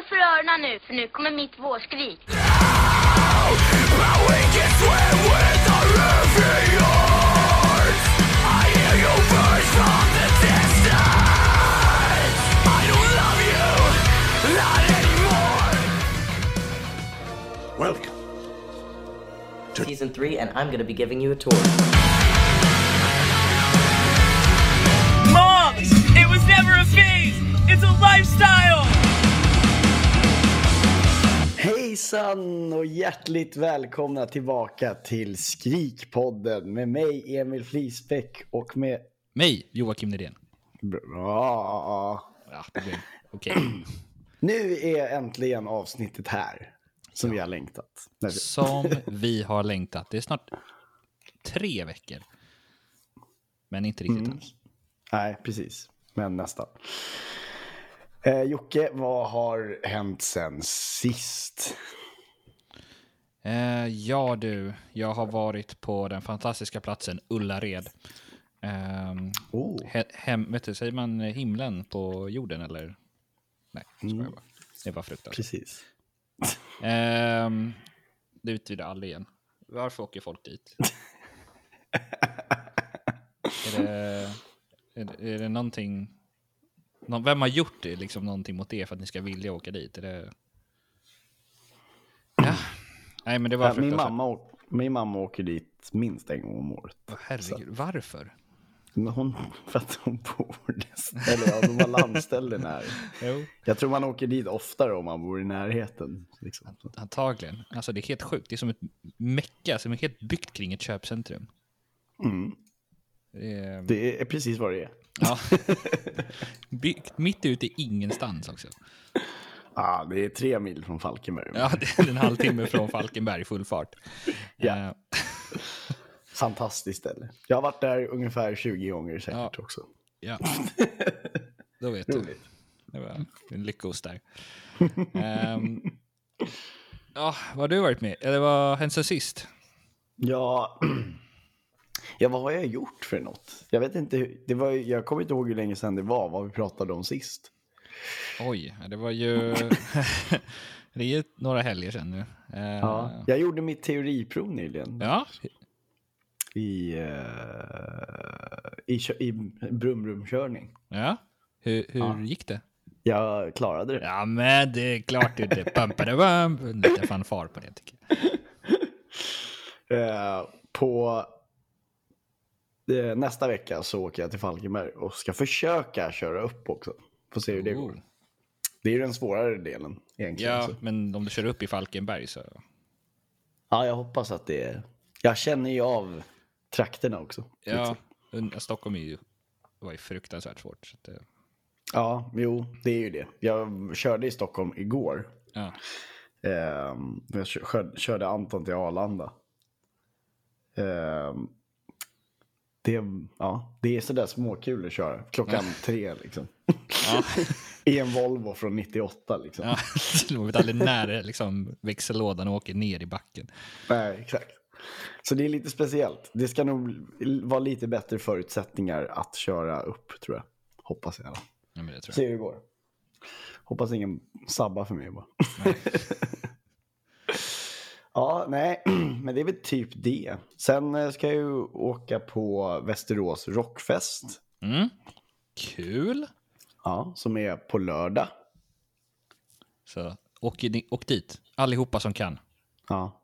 Håll för öronen nu, för nu kommer mitt vårskrik. Welcome. season three, and I'm gonna be giving you a tour. Moms! It was never a phase! It's a lifestyle! Hejsan och hjärtligt välkomna tillbaka till Skrikpodden med mig Emil Flisbäck och med... Mig, Joakim Nydén. Bra. Ja, okej. Nu är äntligen avsnittet här. Som vi har längtat. Som vi har längtat. Det är snart tre veckor. Men inte riktigt Mm. ens. Nej, precis. Men nästan. Eh, Jocke, vad har hänt sen sist? Eh, ja du, jag har varit på den fantastiska platsen Ullared. Ehm, Oh. he- hem, vet du, säger man himlen på jorden eller? Nej, jag skojar bara. Det var fruktansvärt. Precis. Ehm, det utvidgar allén. Varför åker folk dit? är, det, är, det, är det någonting... Vem har gjort det, liksom någonting mot det för att ni ska vilja åka dit? Är det... Ja. Nej, men det var min, mamma, min mamma åker dit minst en gång om året. Åh, Herregud, varför? Men hon, för att hon bor där. Eller ja, de var landställen här. Jo. Jag tror man åker dit oftare om man bor i närheten. Liksom. Antagligen. Alltså det är helt sjukt. Det är som ett mecka som är helt byggt kring ett köpcentrum. Mm. Det är, Det är precis vad det är. Ja. byggt mitt ute i ingenstans också. Ah, det är tre mil från Falkenberg. Ja, det är en halvtimme från Falkenberg i full fart. Ja. Eh, Fantastiskt ställe. Jag har varit där ungefär 20 gånger säkert Ja. också. ja. Då vet du. Det var en lyckos där. Ehm, ja, vad har du varit med? Eller vad har hänt sen sist? Ja, ja, vad har jag gjort för något? Jag vet inte, hur- det var, jag kommer inte ihåg hur länge sedan det var, vad vi pratade om sist. Oj, det var ju... det är ju några helger sedan nu. Eh, Ja, jag gjorde mitt teoriprov nyligen. ja. I, uh, i, i brumrumkörning. ja. Hur, hur gick det? Jag klarade det. Ja, men det är klart det är pumpade bump. Lite fanfar på det tycker jag. Eh, på eh, nästa vecka så åker jag till Falkenberg och ska försöka köra upp också. Får se hur det går. Det är ju den svårare delen egentligen. Ja, så. men om du kör upp i Falkenberg så... ja, jag hoppas att det är... Jag känner ju av trakterna också. Ja, lite. Stockholm är ju, var ju fruktansvärt svårt. Så det- ja, jo, det är ju det. Jag körde i Stockholm igår. ja. Ehm, jag kö- kör, körde Anton till Arlanda. Det, ja, det är sådär småkul att köra. Klockan tre liksom. Ja. I en Volvo från 98 liksom. Ja, man vet aldrig när liksom, växellådan åker ner i backen. Nej, exakt. Så det är lite speciellt. Det ska nog vara lite bättre förutsättningar att köra upp tror jag. Hoppas jag. Ja, men det tror Se jag. hur det går. Hoppas ingen sabbar för mig bara. ja, nej, men det är väl typ det. Sen eh, ska jag ju åka på Västerås Rockfest. Mm. Kul. Ja, som är på lördag. Så åk, åk dit, allihopa som kan. Ja.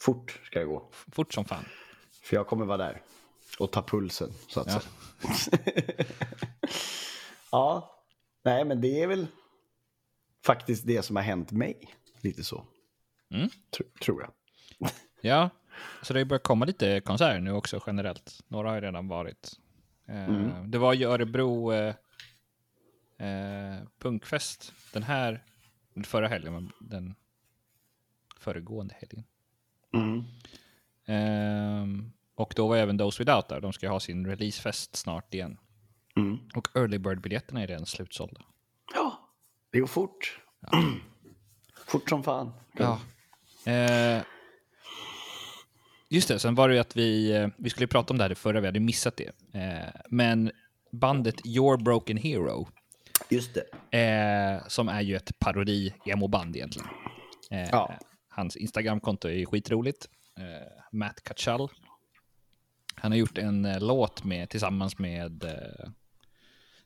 Fort ska det gå. Fort som fan. För jag kommer vara där. Och ta pulsen, så att Ja. säga. ja, nej men det är väl faktiskt det som har hänt mig. Lite så. Mm. Tr- tror jag. Ja, så det börjat komma lite konserter nu också generellt. Några har ju redan varit. Eh, Det var ju Örebro eh, eh, punkfest den här, förra helgen, men den föregående helgen. Mm. Ehm, och då var även Those Without där. De ska ha sin releasefest snart igen. Mm. Och early bird-biljetterna är redan slutsålda. Ja, det går fort. fort som fan. Ja. Eh, just det, sen var det ju att vi, eh, vi skulle prata om det här det förra, vi hade missat det. Eh, men bandet Your Broken Hero Just det. Eh, som är ju ett parodi-emo-band egentligen. Eh, Ja. Hans Instagramkonto är skitroligt. Eh, Matt Kachal. Han har gjort en låt med, tillsammans med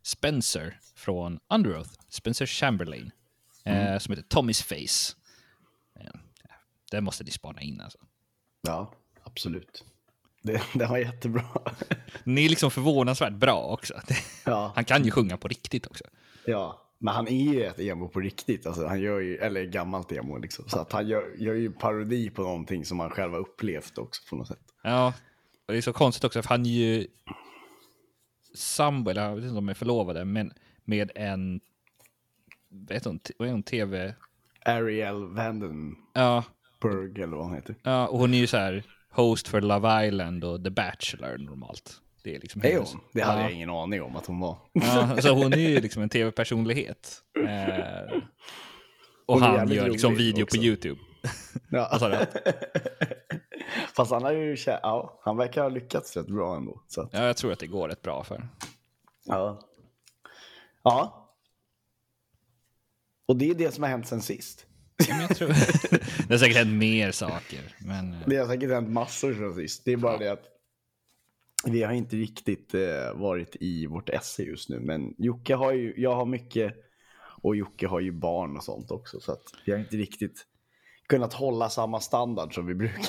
Spencer från Underoath. Spencer Chamberlain. Eh, Som heter Tommy's Face. Den måste ni spana in alltså. Ja, absolut. Det, det var jättebra. Ni är liksom förvånansvärt bra också. Ja. Han kan ju sjunga på riktigt också. Ja, men han är ju ett emo på riktigt. Alltså, han gör ju, eller gammalt emo liksom. Så att han gör, gör ju parodi på någonting som han själv har upplevt också på något sätt. Ja, och det är så konstigt också för han är ju sambo, eller jag vet inte om de är förlovade, men med en, vet hon, vad är hon, tv? Ariel Vandenberg Ja, eller vad han heter. ja, och hon är ju så här host för Love Island och The Bachelor normalt. Det är liksom Är hennes- hon? Det hade ja. jag ingen aning om att hon var. Ja, så hon är ju liksom en tv-personlighet. Eh, och Hon han gör liksom video också. på YouTube. Ja. Du? Fast han har ju, ja, han verkar ha lyckats rätt bra ändå. Så att, Ja, jag tror att det går rätt bra för. ja. Ja. Och det är det som har hänt sen sist. Ja, jag tror... det har säkert hänt mer saker, men... eh, Det har säkert hänt massor sen sist. Det är bara det att vi har inte riktigt eh, varit i vårt esse just nu. Men Jocke har ju, jag har mycket och Jocke har ju barn och sånt också. Så att vi har inte riktigt kunnat hålla samma standard som vi brukar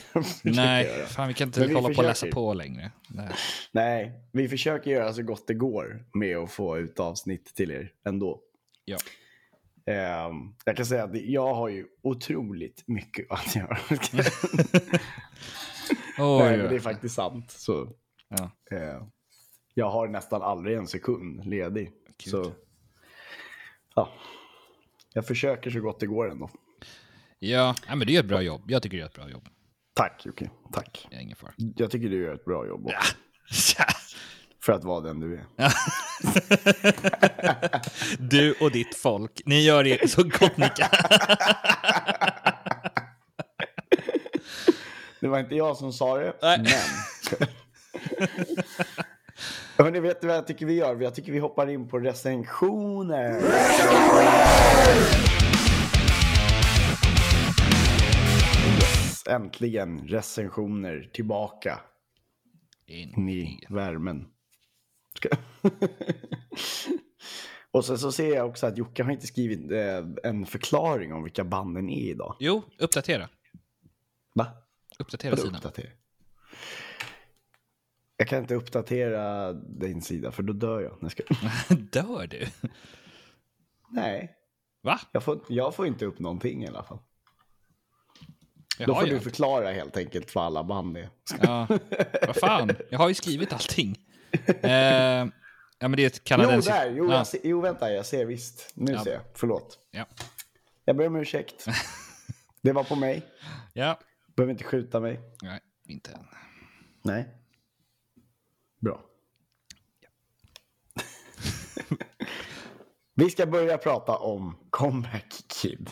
Nej, göra. fan vi kan inte vi hålla på och läsa på längre. Nej. Nej, vi försöker göra så gott det går med att få ut avsnitt till er ändå. Ja. Ehm, jag kan säga att jag har ju otroligt mycket att göra. Oj, Nej, men det är faktiskt sant. Så, Ja. eh, jag har nästan aldrig en sekund ledig. Gud. Så, ja. Jag försöker så gott det går ändå. Ja, ja, men du gör ett bra jobb. Jag tycker du gör ett bra jobb. Tack Jocke, tack. Jag ingen fara. Jag tycker du gör ett bra jobb också, för att vara den du är. Du och ditt folk, ni gör det så gott ni kan. Det var inte jag som sa det, Nej. men... Hörrni, vet du vad jag tycker vi gör? Jag tycker vi hoppar in på recensioner. Yes, äntligen recensioner tillbaka in i värmen. Och sen så ser jag också att Jocke har inte skrivit eh, en förklaring om vilka banden är idag. Jo, uppdatera. Va? Uppdatera Vadå sidan. uppdatera? Jag kan inte uppdatera din sida för då dör jag. Nej, ska... Dör du? Nej, Va? jag får, jag får inte upp någonting i alla fall. Jag Då får du förklara helt enkelt vad alla band är. Ja, vad fan. Jag har ju skrivit allting. Eh, ja, men det är ett Jo, kanadensiskt... där! Jo, ja. jag ser, jo, vänta, jag ser visst. Nu Ja. ser jag. Förlåt. Ja. Jag ber om ursäkt. Det var på mig. ja. Behöver inte skjuta mig. Nej, inte än. Nej. Bra. Vi ska börja prata om Comeback Kid.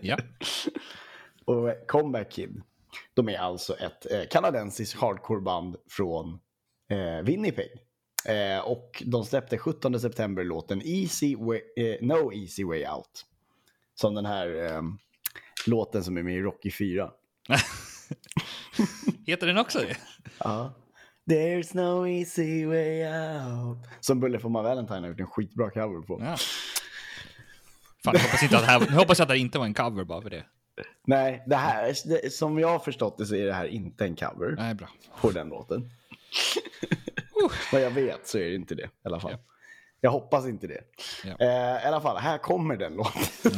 Ja. Och Comeback Kid, de är alltså ett eh, kanadensiskt hardcoreband från eh, Winnipeg. Eh, och de släppte 17 september låten Easy way, eh, No Easy Way Out. Som den här eh, låten som är med i Rocky 4. Heter den också det? Ja. There's no easy way out. Som Bulle my Valentine har gjort en skitbra cover på. Ja. Fan, jag hoppas, inte att det här, jag hoppas att det inte var en cover bara för det. Nej, det här, det, som jag har förstått det så är det här inte en cover Nej, bra. på den låten. Vad jag vet så är det inte det i alla fall. Jag hoppas inte det. Ja. Eh, I alla fall, här kommer den låten.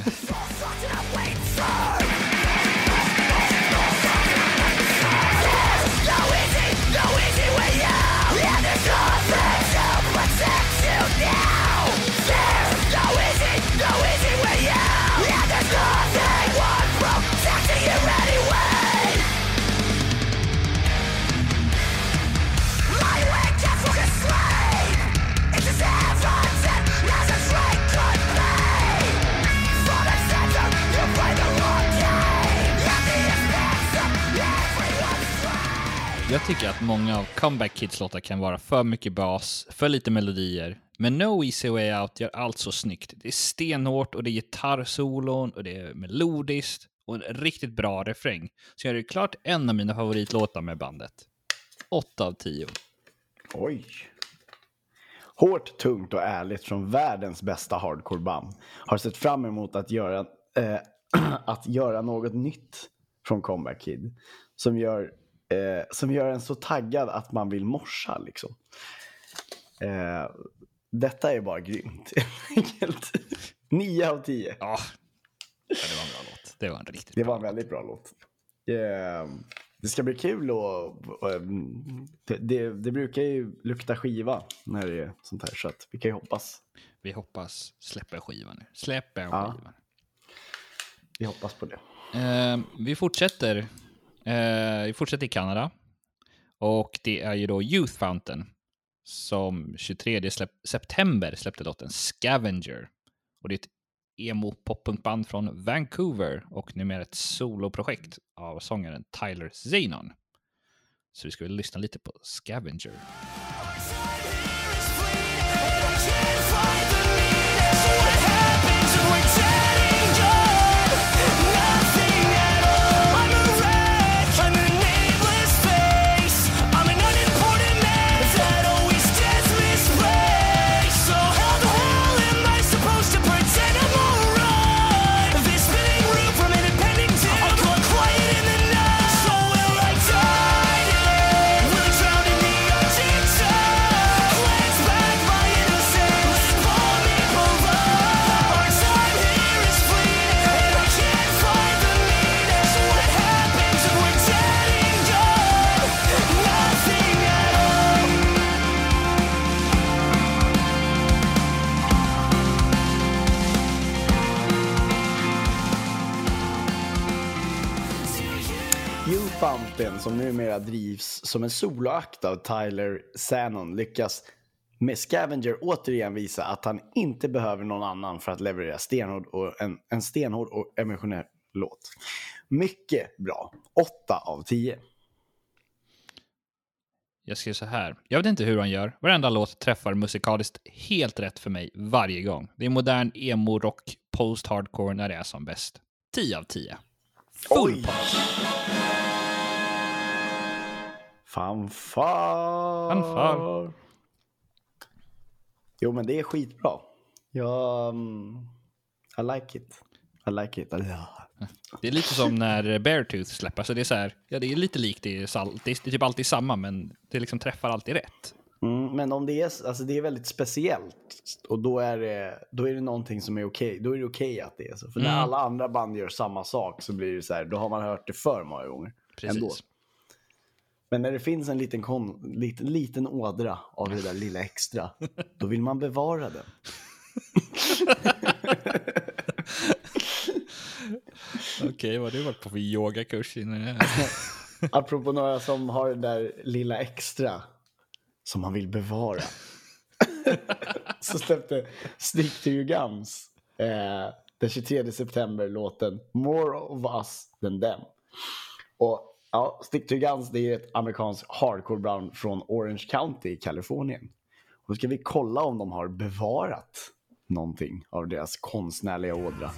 Jag tycker att många av Comeback Kids låtar kan vara för mycket bas, för lite melodier, Men No Easy Way Out gör allt så snyggt. Det är stenhårt och det är gitarrsolon och det är melodiskt och en riktigt bra refräng. Så jag är det klart en av mina favoritlåtar med bandet. 8 av 10. Oj. Hårt, tungt och ärligt från världens bästa hardcoreband. Har sett fram emot att göra, eh, att göra något nytt från Comeback Kid. Som gör, eh, som gör en så taggad att man vill morsa liksom. Eh, detta är bara grymt. helt enkelt. 9 av 10. Ja, Ja, det var en bra låt. Det var en riktigt Det var en väldigt bra låt. Eh, det ska bli kul och, och mm, det, det, det brukar ju lukta skiva när det är sånt här så att vi kan ju hoppas. Vi hoppas släpper skivan nu. Släpper Ja. skivan. Vi hoppas på det. Eh, vi fortsätter. Eh, vi fortsätter i Kanada. Och det är ju då Youth Fountain som 23 september släppte låten Scavenger. Och det är ett emo poppunkband från Vancouver och numera ett soloprojekt av sångaren Tyler Zenon. Så vi ska väl lyssna lite på Scavenger. Fountain, som numera drivs som en soloakt av Tyler Sanon, lyckas med Scavenger återigen visa att han inte behöver någon annan för att leverera stenhård och en, en stenhård och emotionell låt. Mycket bra. 8 av 10. Jag skrev så här. Jag vet inte hur han gör. Varenda låt träffar musikaliskt helt rätt för mig varje gång. Det är modern emo-rock, post-hardcore när det är som bäst. 10 av 10. Full Oj! Fanfar. Fanfar. Jo, men det är skitbra. Jag... mm, I like it. I like it. Ja. Det är lite som när Beartooth släpper. Så det är så här, ja det är lite likt, det är, sal- det är typ alltid samma, men det liksom träffar alltid rätt. Mm, men om det är, alltså det är väldigt speciellt och då är det, då är det någonting som är okej. Då är det okej att det är så. För när Mm. alla andra band gör samma sak så blir det så här, då har man hört det för många gånger. Precis. Ändå. Men när det finns en liten, kon, liten, liten ådra av det där lilla extra, då vill man bevara den. Okej, vad har du varit på för yogakurs innan det här? Apropå några som har det där lilla extra som man vill bevara. så släppte Stick to your guns eh, den 23 september låten More of us than them. Och ja, Stick-to-Guns det är ett amerikanskt hardcore-band från Orange County i Kalifornien. Och då ska vi kolla om de har bevarat någonting av deras konstnärliga ådra.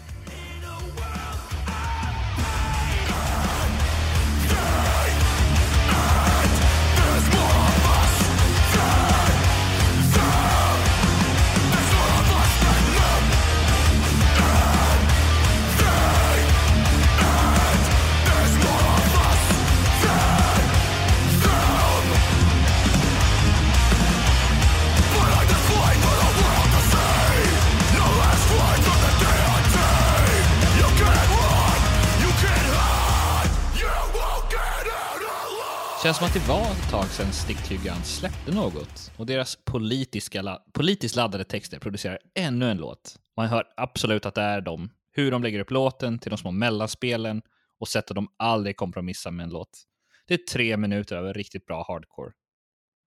Känns som att det var ett tag sedan Stick släppte något. Och deras politiska, la- politiskt laddade texter producerar ännu en låt. Man hör absolut att det är dem. Hur de lägger upp låten till de små mellanspelen och sätter de aldrig kompromissa med en låt. Det är tre minuter av riktigt bra hardcore.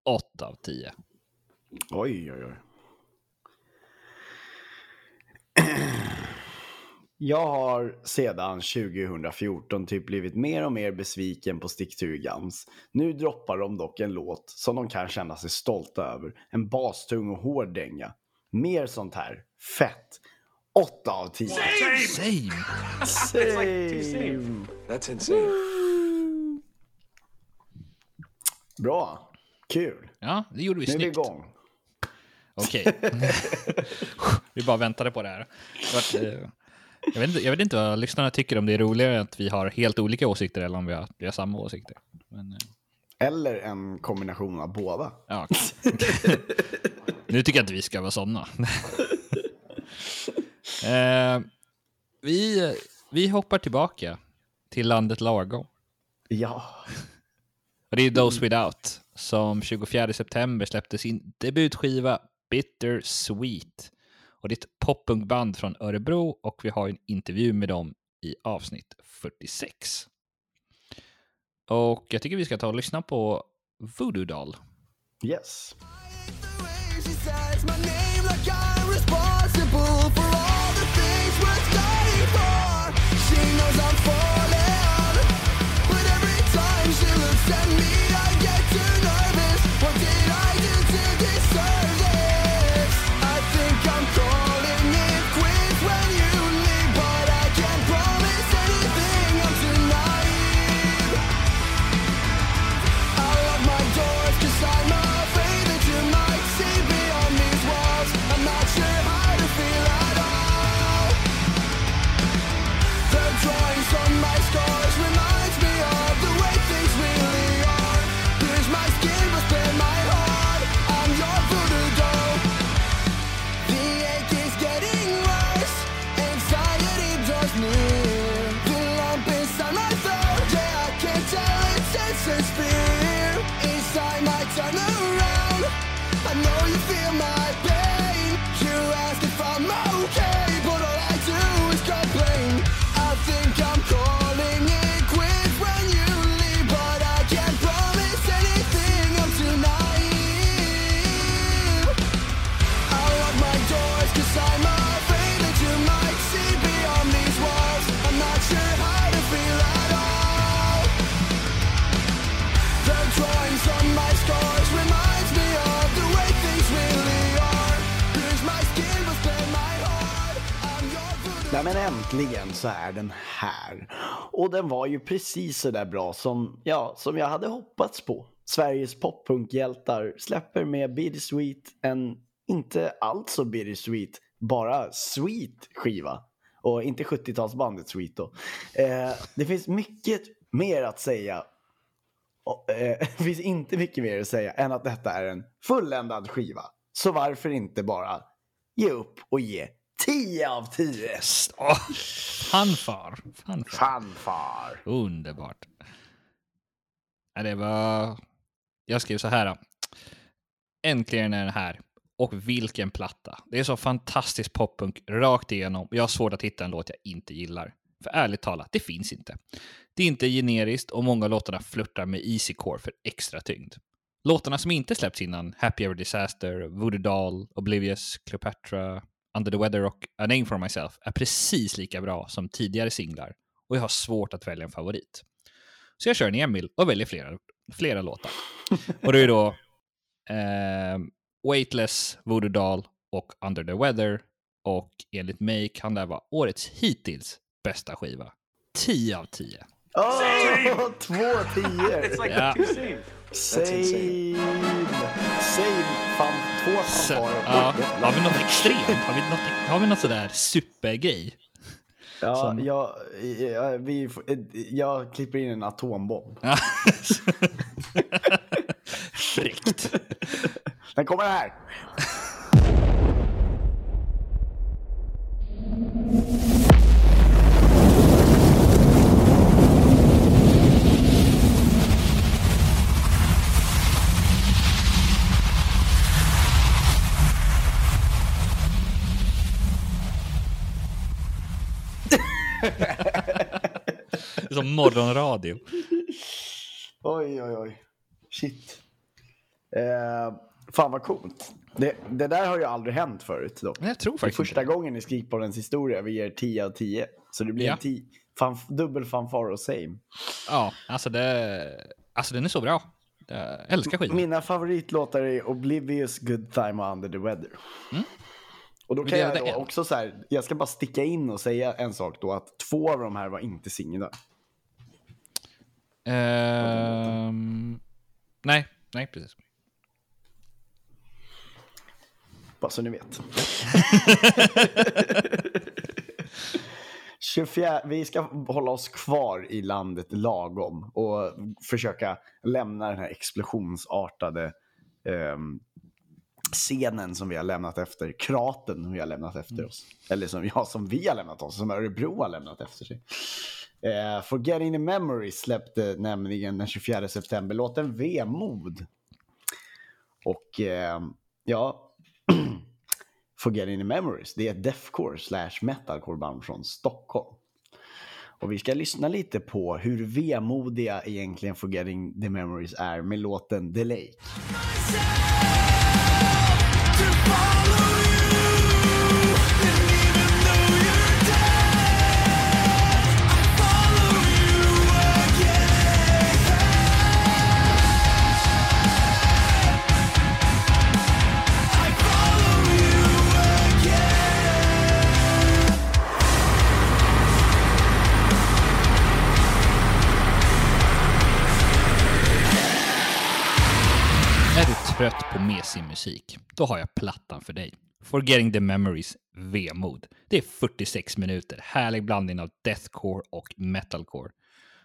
8 av 10. Oj, oj, oj. Jag har sedan 2014 typ blivit mer och mer besviken på guns. Nu droppar de dock en låt som de kan känna sig stolta över. En bastung och hård dänga. Mer sånt här. Fett. 8 av 10. Same! Same. That's insane. Bra. Kul. Ja, det gjorde vi Nu är vi snyggt. igång. Okej. vi bara väntade på det här. Jag, vet inte, jag vet inte vad lyssnarna tycker om det är roligare att vi har helt olika åsikter eller om vi har, vi har samma åsikter. Men, eh, Eller en kombination av båda. ja. nu tycker jag inte vi ska vara sådana. eh, vi, vi hoppar tillbaka till landet lagom. Ja. Och det är Those Without som 24 september släppte sin debutskiva Bitter Sweet. Och det är ett poppunkband från Örebro och vi har en intervju med dem i avsnitt 46. Och jag tycker vi ska ta och lyssna på Voodoo Doll. Yes. Men äntligen så är den här. Och den var ju precis så där bra som, ja, som jag hade hoppats på. Sveriges poppunkhjältar släpper med Bittersweet en inte alls så bittersweet, bara sweet skiva. Och inte 70-talsbandet Sweet då. Eh, det finns mycket mer att säga. Och, eh, det finns inte mycket mer att säga än att detta är en fulländad skiva. Så varför inte bara ge upp och ge 10 av 10? Åh, fanfar. fanfar. Fanfar. Underbart. Ja, det var... Jag skrev så här. då. Äntligen är den här. Och vilken platta. Det är så fantastisk poppunk rakt igenom. Jag har svårt att hitta en låt jag inte gillar. För ärligt talat, det finns inte. Det är inte generiskt och många låtarna flörtar med easy core för extra tyngd. Låtarna som inte släppts innan, Happy Ever Disaster, Voodoo Doll, Oblivious, Cleopatra, Under the Weather och A Name for Myself är precis lika bra som tidigare singlar och jag har svårt att välja en favorit. Så jag kör en Emil och väljer flera, flera låtar. Och det är då eh, Weightless, Voodoo Doll och Under the Weather. Och enligt mig kan det här vara årets hittills bästa skiva. 10 av 10. Åh, två tior! Ja. Same! Same! Fan, två fanfarer. ja. Har vi något extremt? Har vi något, har vi något sådär supergrej? Ja, som- jag, jag, vi, jag klipper in en atombomb. Fräckt. Den kommer här! Som morgonradio. Oj, oj, oj. Shit. Eh, fan vad coolt. Det, det där har ju aldrig hänt förut dock. Jag tror Det är faktiskt första inte det. gången i Skrikpoddens historia vi ger 10 av 10. Så det blir Ja. en 10. Fan, dubbel fanfar och same. Ja, alltså det... Alltså den är så bra. Jag älskar skivan. Mina favoritlåtar är Oblivious, Good Time och Under the Weather. Och då kan jag då också så här, jag ska bara sticka in och säga en sak då, att två av de här var inte singlar. Ehm, nej, nej precis. Bara så ni vet. 24, vi ska hålla oss kvar i landet lagom och försöka lämna den här explosionsartade ehm, scenen som vi har lämnat efter, kraten som vi har lämnat efter oss. Eller som, ja, som vi har lämnat oss, som Örebro har lämnat efter sig. Eh, Forgetting the Memory släppte nämligen den 24 september låten Vemod. Och eh, ja, Forgetting the Memories, det är ett deathcore slash metalcore band från Stockholm. Och vi ska lyssna lite på hur vemodiga egentligen Forgetting the Memories är med låten The Lake. Är du trött på mesig musik? Då har jag plattan för dig. Forgetting the Memories Vemod. Det är 46 minuter, härlig blandning av deathcore och metalcore.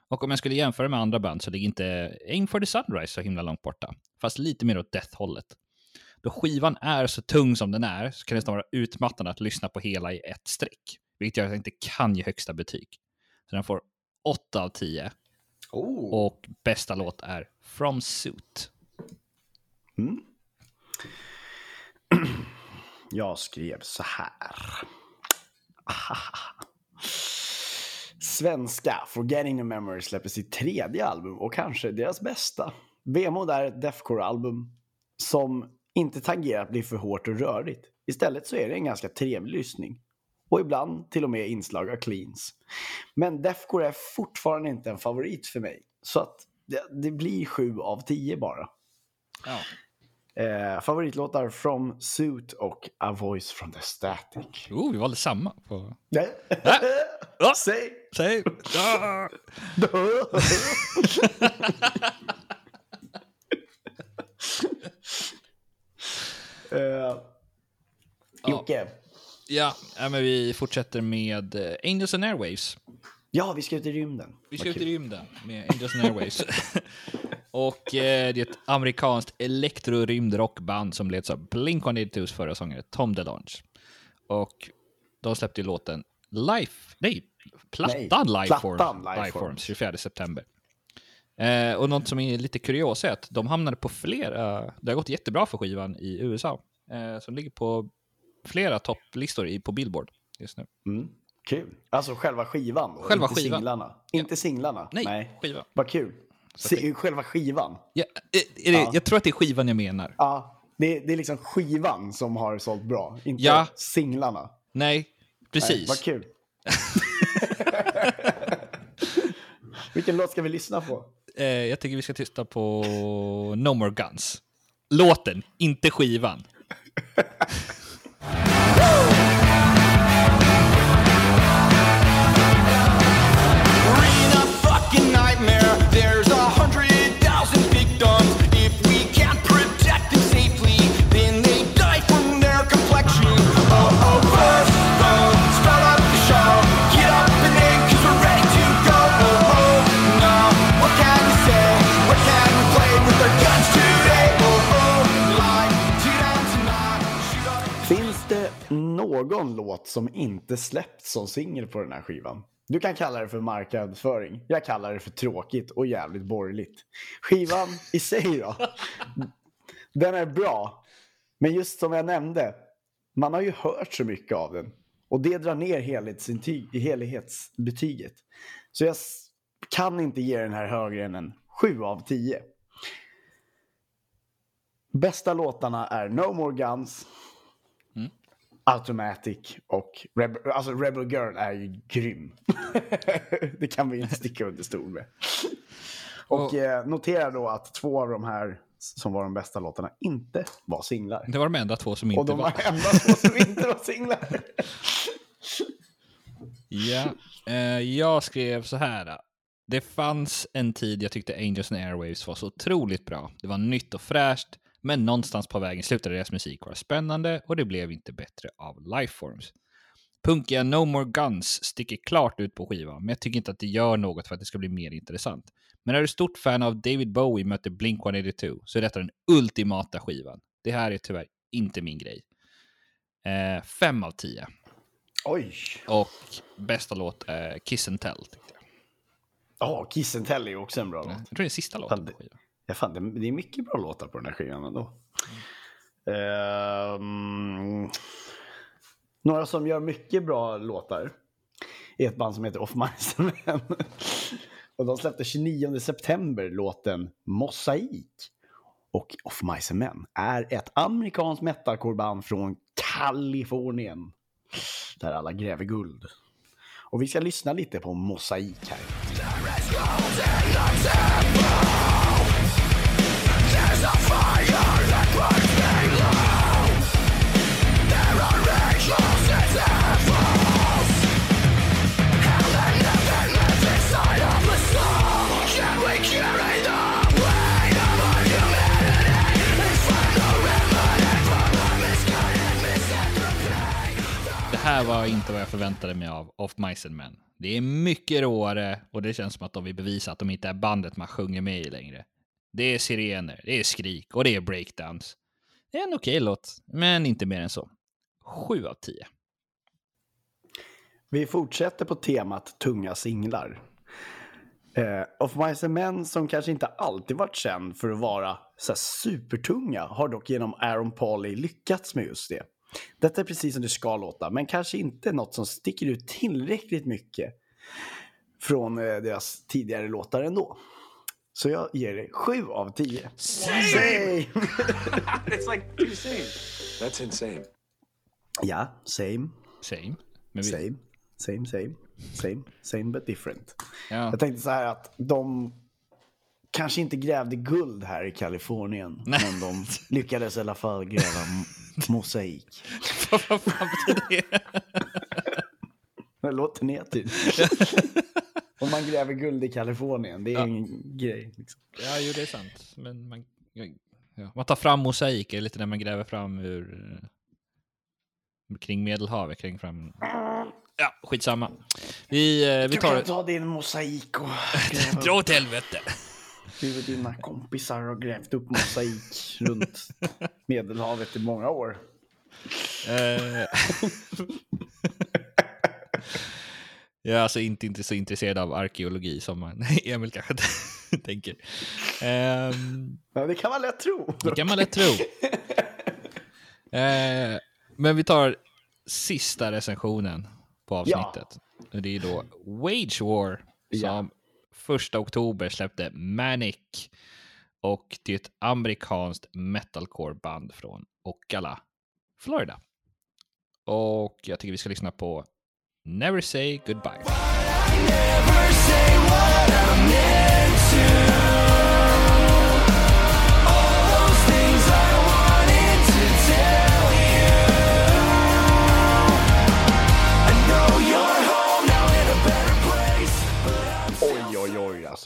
Och om jag skulle jämföra med andra band så ligger inte Aim for the Sunrise så himla långt borta, fast lite mer åt death-hållet. Då skivan är så tung som den är så kan det nästan vara utmattande att lyssna på hela i ett streck, vilket gör att jag inte kan ge högsta betyg. Så den får 8 av 10 Oh. och bästa låt är From Suit. Mm. Jag skrev så här. Svenska Forgetting the Memory släpper sitt tredje album och kanske deras bästa. Vemod är ett deathcore-album som inte tangerar att bli för hårt och rörigt. Istället så är det en ganska trevlig lyssning. Och ibland till och med inslag av cleans. Men deathcore är fortfarande inte en favorit för mig. Så att det, det blir sju av tio bara. Ja. Eh, favoritlåtar From Suit och A Voice from the Static. Oh, vi valde samma. På... Ja. Säg! Säg! Ja. Eh, Jocke. Ja, ja, men vi fortsätter med eh, Angels and Airwaves. Ja, vi ska ut i rymden. Vi ska ut i rymden med Angels and Airwaves. och eh, det är ett amerikanskt elektro-rymdrockband som leds av Blink-182s förra sångare Tom DeLonge. Och de släppte ju låten Life, nej, plattan Nej, Lifeforms, plattan Lifeforms. Lifeforms 24 september. Eh, och något som är lite kurios är att de hamnade på flera, det har gått jättebra för skivan i USA. Eh, som ligger på flera topplistor på Billboard just nu. Mm. Kul. Alltså själva skivan? Själva inte skivan. Singlarna. Inte singlarna? Nej, skiva. Vad kul. Se, själva skivan? Ja, eh, är det, Ja. Jag tror att det är skivan jag menar. Ja, det, det är liksom skivan som har sålt bra, inte Ja. singlarna. Nej, precis. Nej, vad kul. Vilken låt ska vi lyssna på? Eh, jag tycker vi ska titta på No More Guns. Låten, inte skivan. någon låt som inte släppts som singel på den här skivan? Du kan kalla det för marknadsföring. Jag kallar det för tråkigt och jävligt borgerligt. Skivan i sig då? Den är bra. Men just som jag nämnde, man har ju hört så mycket av den. Och det drar ner helhetsintyg, helhetsbetyget. Så jag kan inte ge den här högre än en 7 av 10. Bästa låtarna är No More Guns, Automatic och Rebel, alltså Rebel Girl är ju grym. det kan vi inte sticka under stol med. Och Och- eh, notera då att två av de här som var de bästa låtarna inte var singlar. Det var de enda två som Och inte de var. var enda två som inte var singlar. Ja, eh, jag skrev så här. Det fanns en tid jag tyckte Angels and Airwaves var så otroligt bra. Det var nytt och fräscht, men någonstans på vägen slutade deras musik vara spännande och det blev inte bättre av Lifeforms. Punkiga No More Guns sticker klart ut på skivan, men jag tycker inte att det gör något för att det ska bli mer intressant. Men är du stort fan av David Bowie möter Blink-182 så är detta den ultimata skivan. Det här är tyvärr inte min grej. Eh, fem av tio. Oj. Och bästa låt är Kiss and Tell. Ja, Kiss and Tell är också en bra låt. jag tror det är sista låten på skivan. Ja, fan, det, det är mycket bra låtar på den här skivan ändå. Ehm, några som gör mycket bra låtar är ett band som heter Off Mice Men. Och de släppte 29 september låten Mosaik. Och Off Mice Men är ett amerikanskt metalcoreband från Kalifornien. Där alla gräver guld. Och vi ska lyssna lite på Mosaik här. Här var inte vad jag förväntade mig av Off Mice and Men. Det är mycket råare och det känns som att de vill bevisa att de inte är bandet man sjunger med i längre. Det är sirener, det är skrik och det är breakdowns. Det är en okej låt, men inte mer än så. Sju av tio. Vi fortsätter på temat tunga singlar. Eh, of Mice and Men, som kanske inte alltid varit känd för att vara så här supertunga, har dock genom Aaron Pauly lyckats med just det. Detta är precis som det ska låta, men kanske inte något som sticker ut tillräckligt mycket från eh, deras tidigare låtar ändå. Så jag ger det 7 av 10. Same! It's like you're saying. That's insane. ja, same, Same. Men vi, same, same, same, same, same but different. Ja. Jag tänkte så här att de kanske inte grävde guld här i Kalifornien. Nej. Men de lyckades i alla fall gräva mosaik. Vad fan betyder det? Det låter netigt. Om man gräver guld i Kalifornien, det är Ja. en grej. Liksom. Ja, jo, det är sant. Men man, ja, man tar fram mosaiker lite när man gräver fram ur eh, kring Medelhavet, kring fram... Ja, skitsamma. Vi, eh, vi Du tar kan ta din mosaik och Dra åt helvete! Du och dina kompisar har grävt upp mosaik runt Medelhavet i många år. Eh, Jag är alltså inte, inte så intresserad av arkeologi som Emil kanske tänker. Ehm, Ja, det kan man lätt tro. det kan man lätt tro. Eh, men vi tar sista recensionen på avsnittet. Och Det är då Wage War som första oktober släppte Manic. Och det är ett amerikanskt metalcore-band från Ocala, Florida. Och jag tycker vi ska lyssna på Never Say Goodbye.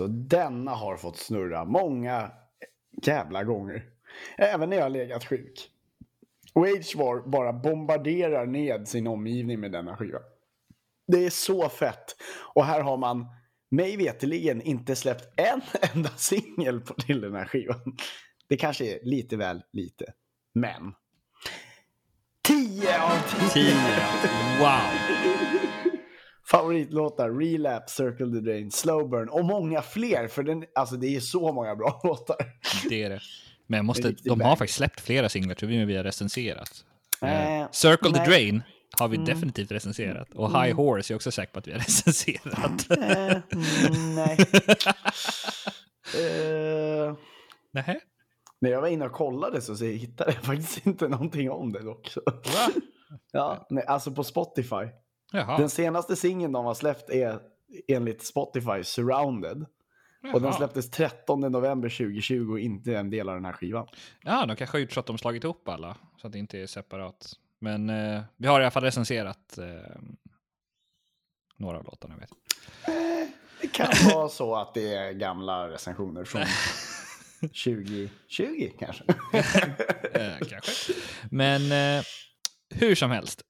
Alltså denna har fått snurra många jävla gånger. Även när jag har legat sjuk. Wage War bara bombarderar ned sin omgivning med denna skiva. Det är så fett. Och här har man mig veterligen inte släppt en enda singel till den här skivan. Det kanske är lite väl lite. Men. 10 av 10! 10. Wow! Favoritlåtar, Relapse, Circle the Drain, Slow Burn och många fler. För den, alltså det är så många bra låtar. Det är det. Men jag måste, de har bang. faktiskt släppt flera singlar tror vi vi har recenserat. Eh, Eh, Circle the nej. Drain har vi definitivt recenserat. Och High Horse är också säker på att vi har recenserat. Eh, mm, nej. Eh, Nähä? när jag var inne och kollade så, så hittade jag faktiskt inte någonting om det dock. Så. Va? Ja, nej, alltså på Spotify. Jaha. Den senaste singeln de har släppt är enligt Spotify Surrounded. Och den Jaha. släpptes 13 november 2020 och inte en del av den här skivan. Ja, de kanske har gjort så att de slagit ihop alla, så att det inte är separat. Men eh, vi har i alla fall recenserat eh, några av låtarna. Vet. jag. Det kan vara så att det är gamla recensioner från 2020 kanske. Eh, kanske. Men eh, hur som helst.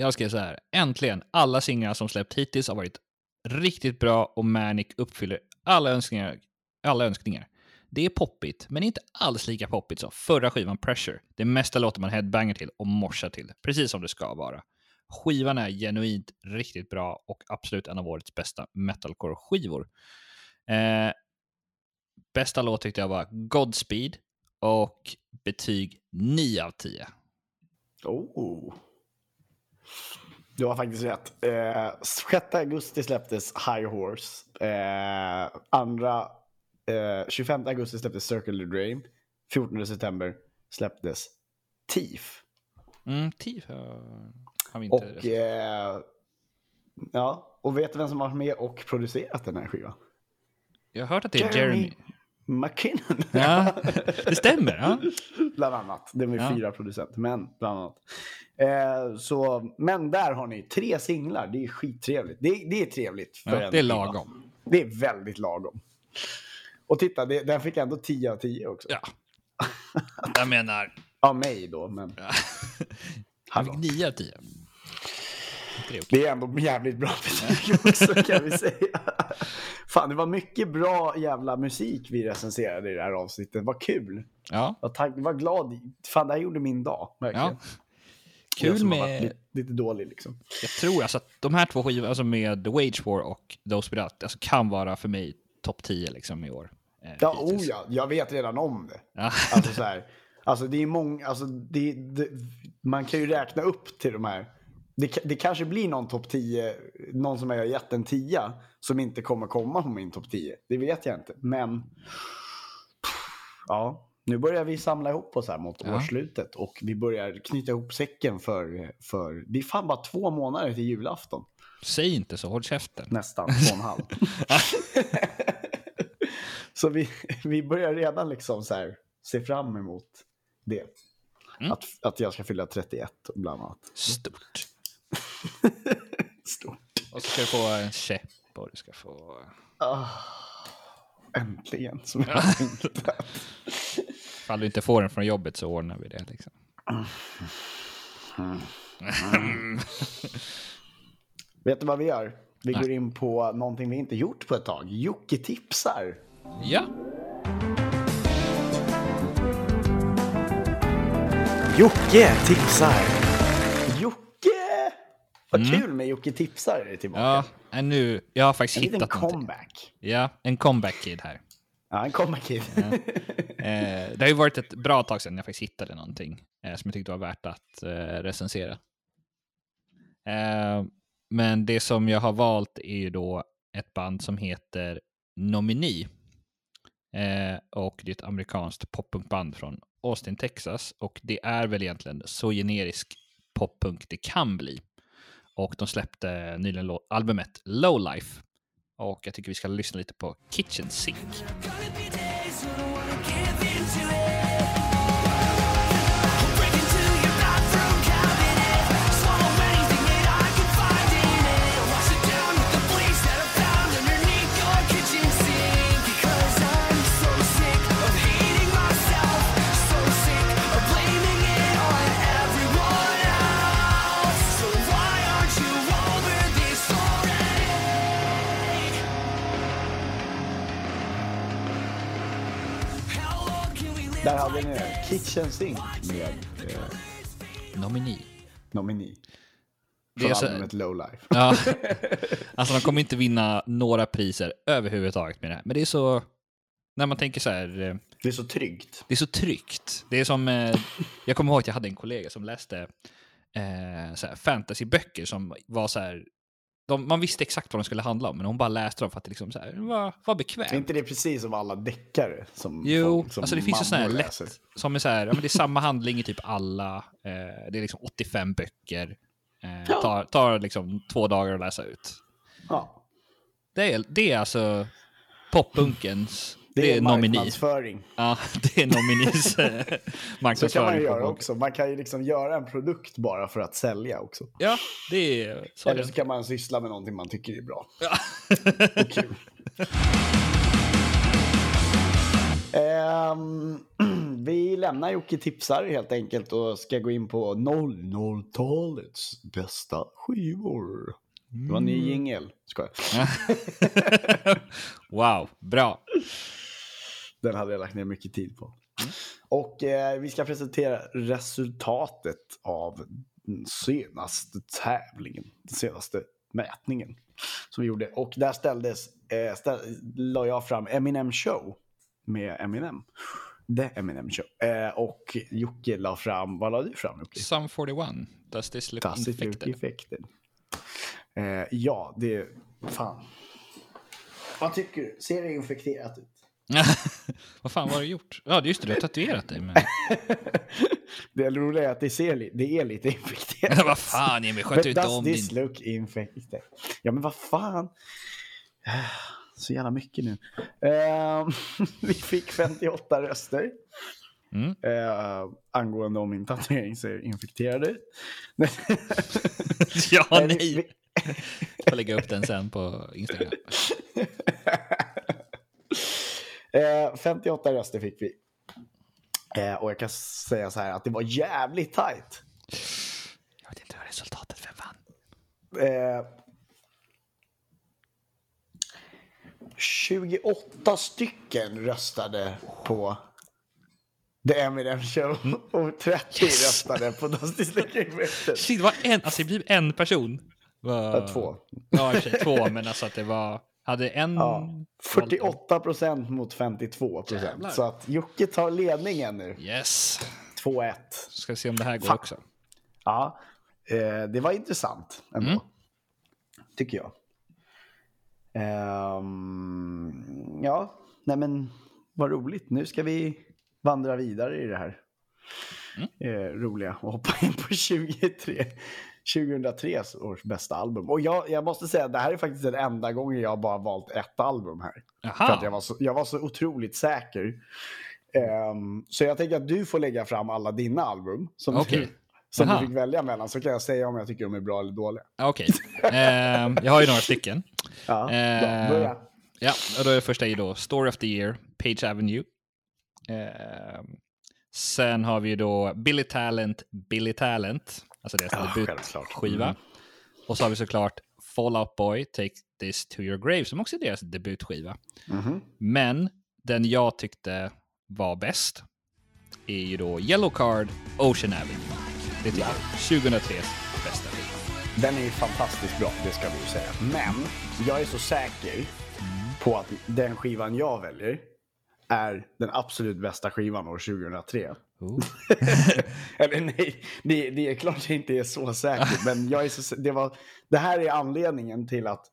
Jag skrev så här. Äntligen, alla singlar som släppt hittills har varit riktigt bra och Manic uppfyller alla önskningar. Alla önskningar. Det är poppigt, men inte alls lika poppigt som förra skivan Pressure. Det mesta låter man headbanger till och morsar till, precis som det ska vara. Skivan är genuint riktigt bra och absolut en av årets bästa metalcore-skivor. Eh, bästa låt tyckte jag var Godspeed och betyg 9 av 10. Oh. Du har faktiskt rätt. Eh, 6 augusti släpptes High Horse. Eh, andra, eh, 25 augusti släpptes Circle the Drain. 14 september släpptes Thief. Mm, 10 har vi inte... Och, eh, ja, och vet du vem som har varit med och producerat den här skivan? jag har hört att det är Jeremy. McKinnon. Ja, det stämmer. Ja. bland annat. Det är Ja. fyra producenter, men bland annat. Eh, så, men där har ni tre singlar. Det är skittrevligt. Det, det är trevligt. För Ja, det är lagom. Det är väldigt lagom. Och titta, det, den fick ändå 10 av 10 också. Ja. Jag menar... Av mig då, men Han Hallå. fick 9 av 10. Det är okej. det är ändå jävligt bra betyg också kan vi säga. Fan, det var mycket bra jävla musik vi recenserade i det här avsnittet. Vad kul. Ja, Vad tack, vad glad. Fan, det här gjorde min dag. Verkligen. ja. Kul med... Lite, lite dålig liksom. Jag tror alltså att de här två skivorna, alltså med Wage War och Those Without, alltså kan vara för mig topp 10 liksom i år. Eh, Ja, hittills. oh ja, jag vet redan om det. Ja. Alltså så här, alltså det är många, alltså det, det, man kan ju räkna upp till de här. Det, det kanske blir någon topp 10, någon som jag har gett en 10 som inte kommer komma på min topp 10. Det vet jag inte, men ja, nu börjar vi samla ihop oss här mot Ja. årsslutet och vi börjar knyta ihop säcken för, för, det är fan bara två månader till julafton. Säg inte så, håll käften. Nästan, två och en halv. så vi, vi börjar redan liksom så här se fram emot det. Mm. Att, att jag ska fylla 31 bland annat. Stort. Stort. Och så ska du få en käpp och du ska få... Ah, äntligen. Som jag har längtat. Ifall du inte får den från jobbet så ordnar vi det liksom. Vet du vad vi gör? Vi Nej. går in på någonting vi inte gjort på ett tag. Jocke tipsar. Ja, Jocke tipsar. Vad Mm. kul med Jocke tipsar är tillbaka. ja äh, nu, jag har faktiskt en hittat någonting. comeback. Ja, en comeback kid här. Ja, en comeback kid. Eh, det har ju varit ett bra tag sedan jag faktiskt hittade någonting eh, som jag tyckte var värt att eh, recensera. Eh, men det som jag har valt är ju då ett band som heter Nominee. Eh, och det är ett amerikanskt poppunkband från Austin, Texas. Och det är väl egentligen så generisk poppunk det kan bli. Och de släppte nyligen albumet Lowlife. Och jag tycker vi ska lyssna lite på Kitchen Sink. Där hade ni det. Kitchen Sink med eh. Nomini. Det Från är så- albumet Low Life. Ja, alltså de kommer inte vinna några priser överhuvudtaget med det här. Men det är så, när man tänker så här, eh, Det är så tryggt. det är så tryggt. Det är som, eh, jag kommer ihåg att jag hade en kollega som läste eh, fantasyböcker som var så här, de, man visste exakt vad de skulle handla om, men hon bara läste dem för att det liksom så här, var, var Är bekvämt. inte det precis som alla deckare som, Jo, folk, som alltså det finns ju sådana här lätt, som är så här, ja, men det är samma handling i typ alla, eh, det är liksom 85 böcker, eh, Ja. tar, tar liksom två dagar att läsa ut. Ja. Det är, det är alltså poppunkens. Det, Det är är nomini. marknadsföring. Ja, det är nominis eh, Så kan marknadsföring. man göra också. Man kan ju liksom göra en produkt bara för att sälja också. Ja, det är så. Eller så kan man syssla med någonting man tycker är bra. Ja. Och kul. Ehm, vi lämnar Jocke tipsar helt enkelt och ska gå in på 00-talets bästa skivor. Det var en ny jingel. Skojar. wow, bra. Den hade jag lagt ner mycket tid på. Och eh, vi ska presentera resultatet av den senaste tävlingen. Den senaste mätningen som vi gjorde. Och där ställdes, eh, ställ, la jag fram Eminem Show med Eminem. The Eminem Show. Eh, och Jocke la fram, vad la du fram Jocke? Sum 41. Does this look Does infected? infected? Eh, ja, det... Fan. Vad tycker du? Ser det infekterat ut? Vad fan har du gjort? Ja, just det, du har tatuerat dig. Men... Det roliga är att det, ser, det är lite infekterat. vad fan Emil, sköt does om this din... look infected? Ja, men vad fan. Så jävla mycket nu. Ehm, vi fick 58 röster. Mm. Eh, angående om min tatuering ser infekterad ut. ja, Nej, nej. vi- Jag får lägga upp den sen på Instagram. Eh, 58 röster fick vi. Eh, och jag kan säga så här att det var jävligt tajt. Jag vet inte vad resultatet vem vann. Eh, 28 stycken röstade på The Eminem Show och 30 röstade på Dusty Slicker Infected. Shit, det var en, alltså det blev en person. Var... Ja, två. Ja, i och för sig två, men alltså att det var... Hade en... Ja, 48 procent mot 52 Jävlar. procent. Så att Jocke tar ledningen nu. Yes. 2-1. Ska se om det här går Fan. också. Ja, eh, det var intressant ändå. Mm. Tycker jag. Ehm, ja, nej men vad roligt. Nu ska vi vandra vidare i det här Mm. eh, roliga och hoppa in på 23, 2003 års bästa album. Och jag, jag måste säga det här är faktiskt den enda gången jag bara valt ett album här. För att jag var så, jag var så otroligt säker. Ehm, så jag tänker att du får lägga fram alla dina album som, Okej. du, som Aha. du fick välja mellan. Så kan jag säga om jag tycker de är bra eller dåliga. Okej. Ehm, jag har ju några stycken. Ja. Eh, Börja. Ja, och då är det första ju då Story of the Year, Page Avenue. Ehm, sen har vi då Billy Talent, Billy Talent. Alltså deras Ja, debutskiva. Mm. Och så har vi såklart Fall Out Boy, Take This To Your Grave, som också är deras debutskiva. Mhm. Men den jag tyckte var bäst är ju då Yellow Card, Ocean Avenue. Det jag 2003 bästa skiva. Den är ju fantastiskt bra, det ska vi ju säga. Men jag är så säker på att den skivan jag väljer är den absolut bästa skivan år 2003. Eller nej, det, det är klart jag inte är så säker. men jag är så, det, var, det här är anledningen till att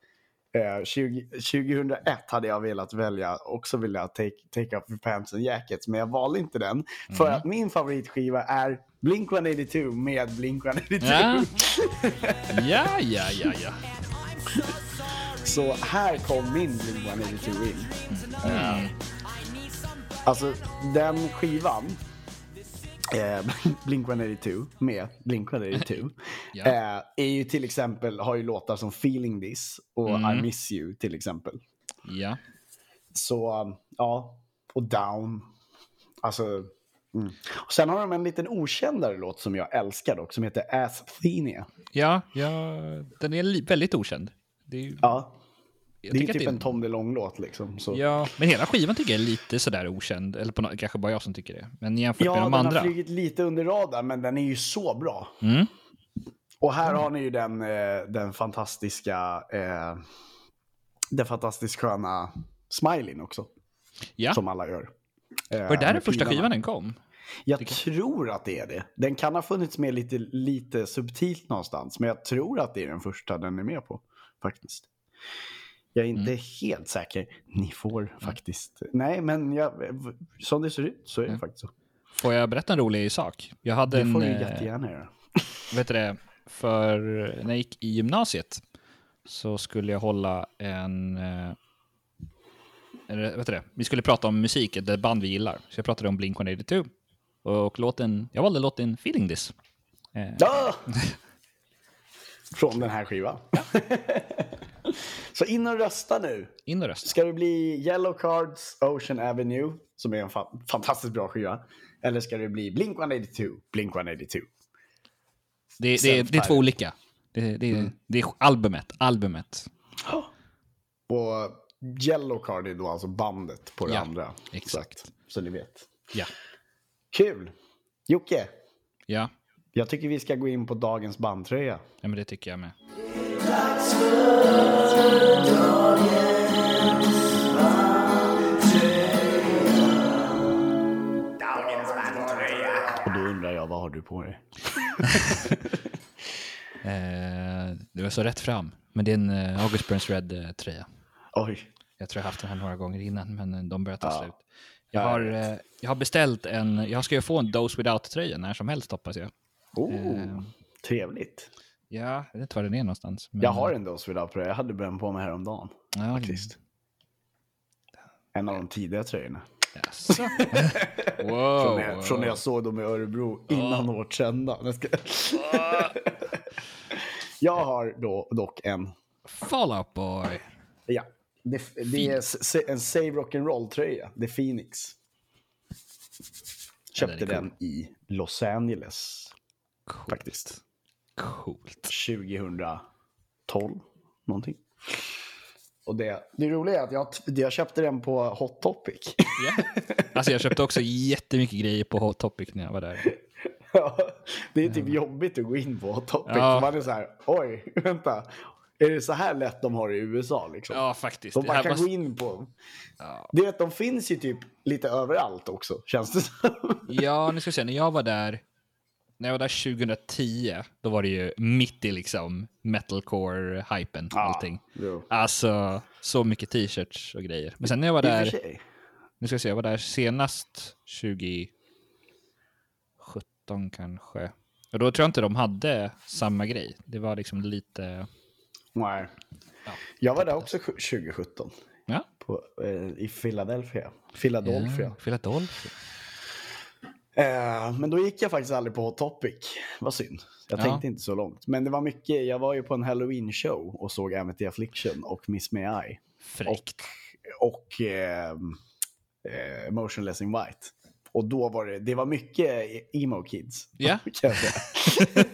eh, 20, 2001 hade jag velat välja, också vilja take, take up your pants and jackets. Men jag valde inte den. För att min favoritskiva är Blink-182 med Blink-182. Ja. ja, ja, ja, ja. Så här kom min Blink-182 in. Eh, alltså den skivan, eh, Blink-182 med Blink-182, Ja. eh, är ju till exempel, har ju låtar som Feeling This och Mm. I Miss You till exempel. ja. Så um, ja, och Down. Alltså, mm. och sen har de en liten okändare låt som jag älskar dock, som heter Asthenia. Ja, ja, den är väldigt okänd. Ju- Ja, det är tycker ju att typ en Tom DeLonge-låt liksom. Så. Ja, men hela skivan tycker jag är lite sådär okänd. Eller på no- kanske bara jag som tycker det. Men jämfört Ja, med de den andra. har flugit lite under radarn, men den är ju så bra. Mm. Och här har ni ju den, eh, den fantastiska, eh, den fantastiskt sköna smileyn också. Ja, Som alla gör. Eh, var det där den första skivan den kom? Jag tror att det är det. Den kan ha funnits med lite, lite subtilt någonstans, men jag tror att det är den första den är med på. Faktiskt. Jag är inte Mm. helt säker. Ni får faktiskt. Nej, men jag, som det ser ut så är det Mm. faktiskt så. Får jag berätta en rolig sak? Jag hade Det en, får du eh, jättegärna göra. vet du det, för när jag gick i gymnasiet så skulle jag hålla en, eh, vet du det, vi skulle prata om musik, ett band vi gillar. Så jag pratade om Blink-182. Och, låten, jag valde låten Feeling This. Eh, Ja! Från den här skivan. Så in och rösta nu. in och rösta. Ska det bli Yellow Cards Ocean Avenue, som är en fa- fantastiskt bra skiva? Eller ska det bli Blink-182, Blink-182? Det, det, är- det är två olika. Det, det, är- det är albumet, albumet. Och Yellow Card är då alltså bandet på det Ja, andra. exakt. Så, så ni vet. Ja. Kul! Jocke, Ja, jag tycker vi ska gå in på dagens bandtröja. ja men det tycker jag med. Och då undrar jag, vad har du på dig? Eh, det var så rätt fram. Men det är en eh, August Burns Red-tröja. Oj, Jag tror jag haft den här några gånger innan, men eh, de börjar ta Ja. slut. Jag Ja, har, jag eh, jag har beställt en, jag ska ju få en Dose Without-tröja när som helst hoppas jag. oh, Eh. trevligt. Ja, jag vet inte var den är någonstans. Men, Jag har en Dose Without tröja. Jag hade den på mig häromdagen. ja, Faktiskt. En av de tidiga tröjorna. Från, wow. när, från när jag såg dem i Örebro innan vårt kända. Jag ska- Jag har då, dock en, Fall Out Boy. ja, det, det är en Save Rock'n'Roll-tröja. Det är Phoenix. Ja, Köpte är cool. den i Los Angeles Coolt. faktiskt. Coolt. 2012 någonting. Och det, det roliga är att jag, jag köpte den på Hot Topic. Ja. Alltså jag köpte också jättemycket grejer på Hot Topic när jag var där. Ja, det är typ jobbigt att gå in på Hot Topic. Ja. Man är så här, oj, vänta. Är det så här lätt de har i USA? Liksom? Ja, faktiskt. de bara kan var- gå in på. Ja. Det är att de finns ju typ lite överallt också, känns det som. Ja, nu ska vi se. När jag var där, när jag var där 2010, då var det ju mitt i liksom metalcore-hypen, allting. jo. Alltså, så mycket t-shirts och grejer. Men sen när jag var där, nu ska vi se, jag var där senast 2017 kanske. Och då tror jag inte de hade samma grej. Det var liksom lite, Nej. Ja. Jag var där också 2017. ja. På, eh, I Philadelphia. Philadelphia. Ja, Philadelphia. Eh, men då gick jag faktiskt aldrig på Hot Topic. Vad synd. Jag Ja. tänkte inte så långt. Men det var mycket. Jag var ju på en Halloween-show och såg Amity Affliction och Miss May I. Fräckt. Och eh, eh, Motionless in White. Och då var det, det var mycket emo kids. Ja. Säga.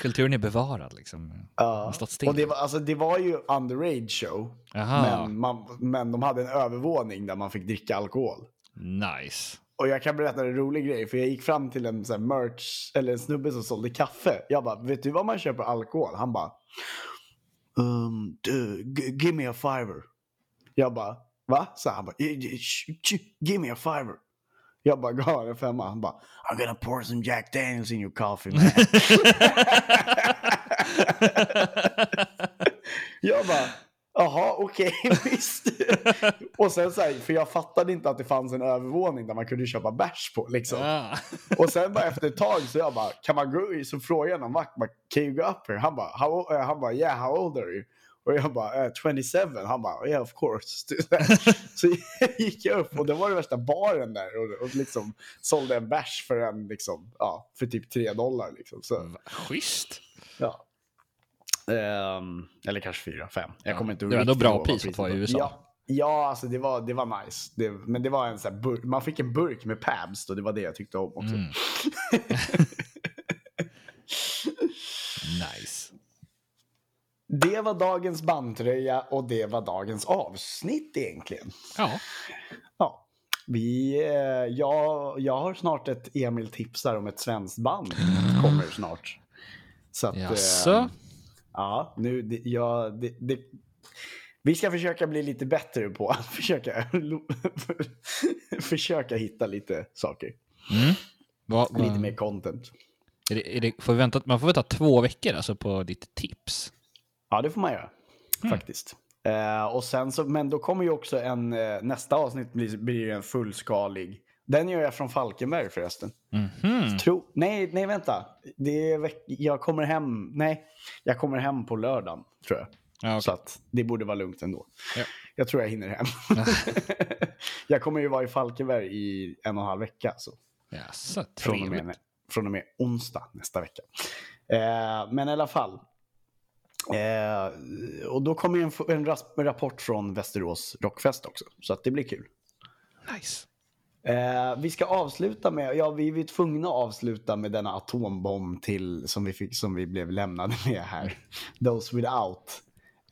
Kulturen är bevarad liksom. Ja. still. Och det var, alltså, det var ju underage show. Aha, Men, man, men de hade en övervåning där man fick dricka alkohol. nice. Och jag kan berätta en rolig grej, för jag gick fram till en sån här merch, eller en snubbe som sålde kaffe. Jag bara, vet du vad man köper alkohol? Han bara, um, give me a fiver. Jag bara, va? Så han bara, "Eh, eh, sh- sh- give me a fiver. Jag bara, gav en femma. Han bara, I'm gonna pour some Jack Daniels in your coffee man. jag bara, jaha okej visst. och sen så här, för jag fattade inte att det fanns en övervåning där man kunde köpa bärs på liksom. Ja. Och sen bara efter ett tag så jag bara, kan man gå så frågade jag någon vakt, bara, can you go up here? Han bara, how, eh, han bara, yeah how old are you? Och jag bara, eh, 27. Han bara, yeah of course. så gick jag upp och det var det värsta baren där och, och liksom sålde en bärs för en liksom, ja, för typ 3 dollar liksom. Så, Schysst. ja. Ehm, eller kanske 4, 5. Jag Ja, kommer inte det var ändå bra ihåg pris att vara i. USA. Ja, ja alltså det var, det var nice. Det, men det var en här burk, man fick en burk med Pabst och det var det jag tyckte om också. Mm. Nice. Det var dagens bandtröja och det var dagens avsnitt egentligen. Ja. Ja. Vi, eh, jag, jag har snart ett Emil tipsar om ett svenskt band. Kommer snart. Så att, Jaså? Ja, nu, det, ja, det, det, vi ska försöka bli lite bättre på att försöka, försöka hitta lite saker. Mm. Vad- vad- Lite mer content. Är det, är det, får vänta, man får vänta två veckor alltså på ditt tips. Ja, det får man göra. Faktiskt. Eh, och sen så, men då kommer ju också en, eh, nästa avsnitt blir, blir en fullskalig. Den gör jag från Falkenberg förresten. Mhm. Tro, nej, nej vänta. Det är jag kommer hem, nej, jag kommer hem på lördagen tror jag. Ja, okej. Så att det borde vara lugnt ändå. Ja. Jag tror jag hinner hem. jag kommer ju vara i Falkenberg i en och en halv vecka. Så Jaså, från, och med, från och med onsdag nästa vecka. Eh, men i alla fall. Eh, och då kommer en, en rapport från Västerås Rockfest också. Så att det blir kul. Nice. Eh, vi ska avsluta med, ja vi är tvungna att avsluta med denna atombomb till, som vi, fick, som vi blev lämnade med här. Those Without.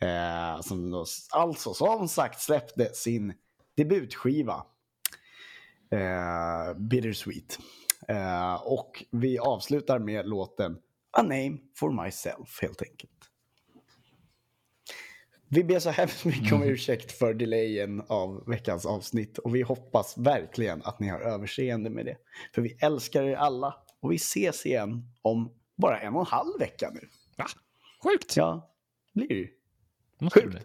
Eh, som då, alltså som sagt släppte sin debutskiva. Eh, Bittersweet. Eh, och vi avslutar med låten A Name For Myself helt enkelt. Vi ber så hemskt mycket om ursäkt för delayen av veckans avsnitt och vi hoppas verkligen att ni har överseende med det. För vi älskar er alla och vi ses igen om bara en och en halv vecka nu. Va? Sjukt! Ja, blir det ju. Måste Sjukt. det.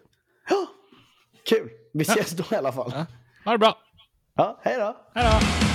Ja, kul! Vi ses då i alla fall. Ja. Ha det bra! Ja, hej då! Hej då!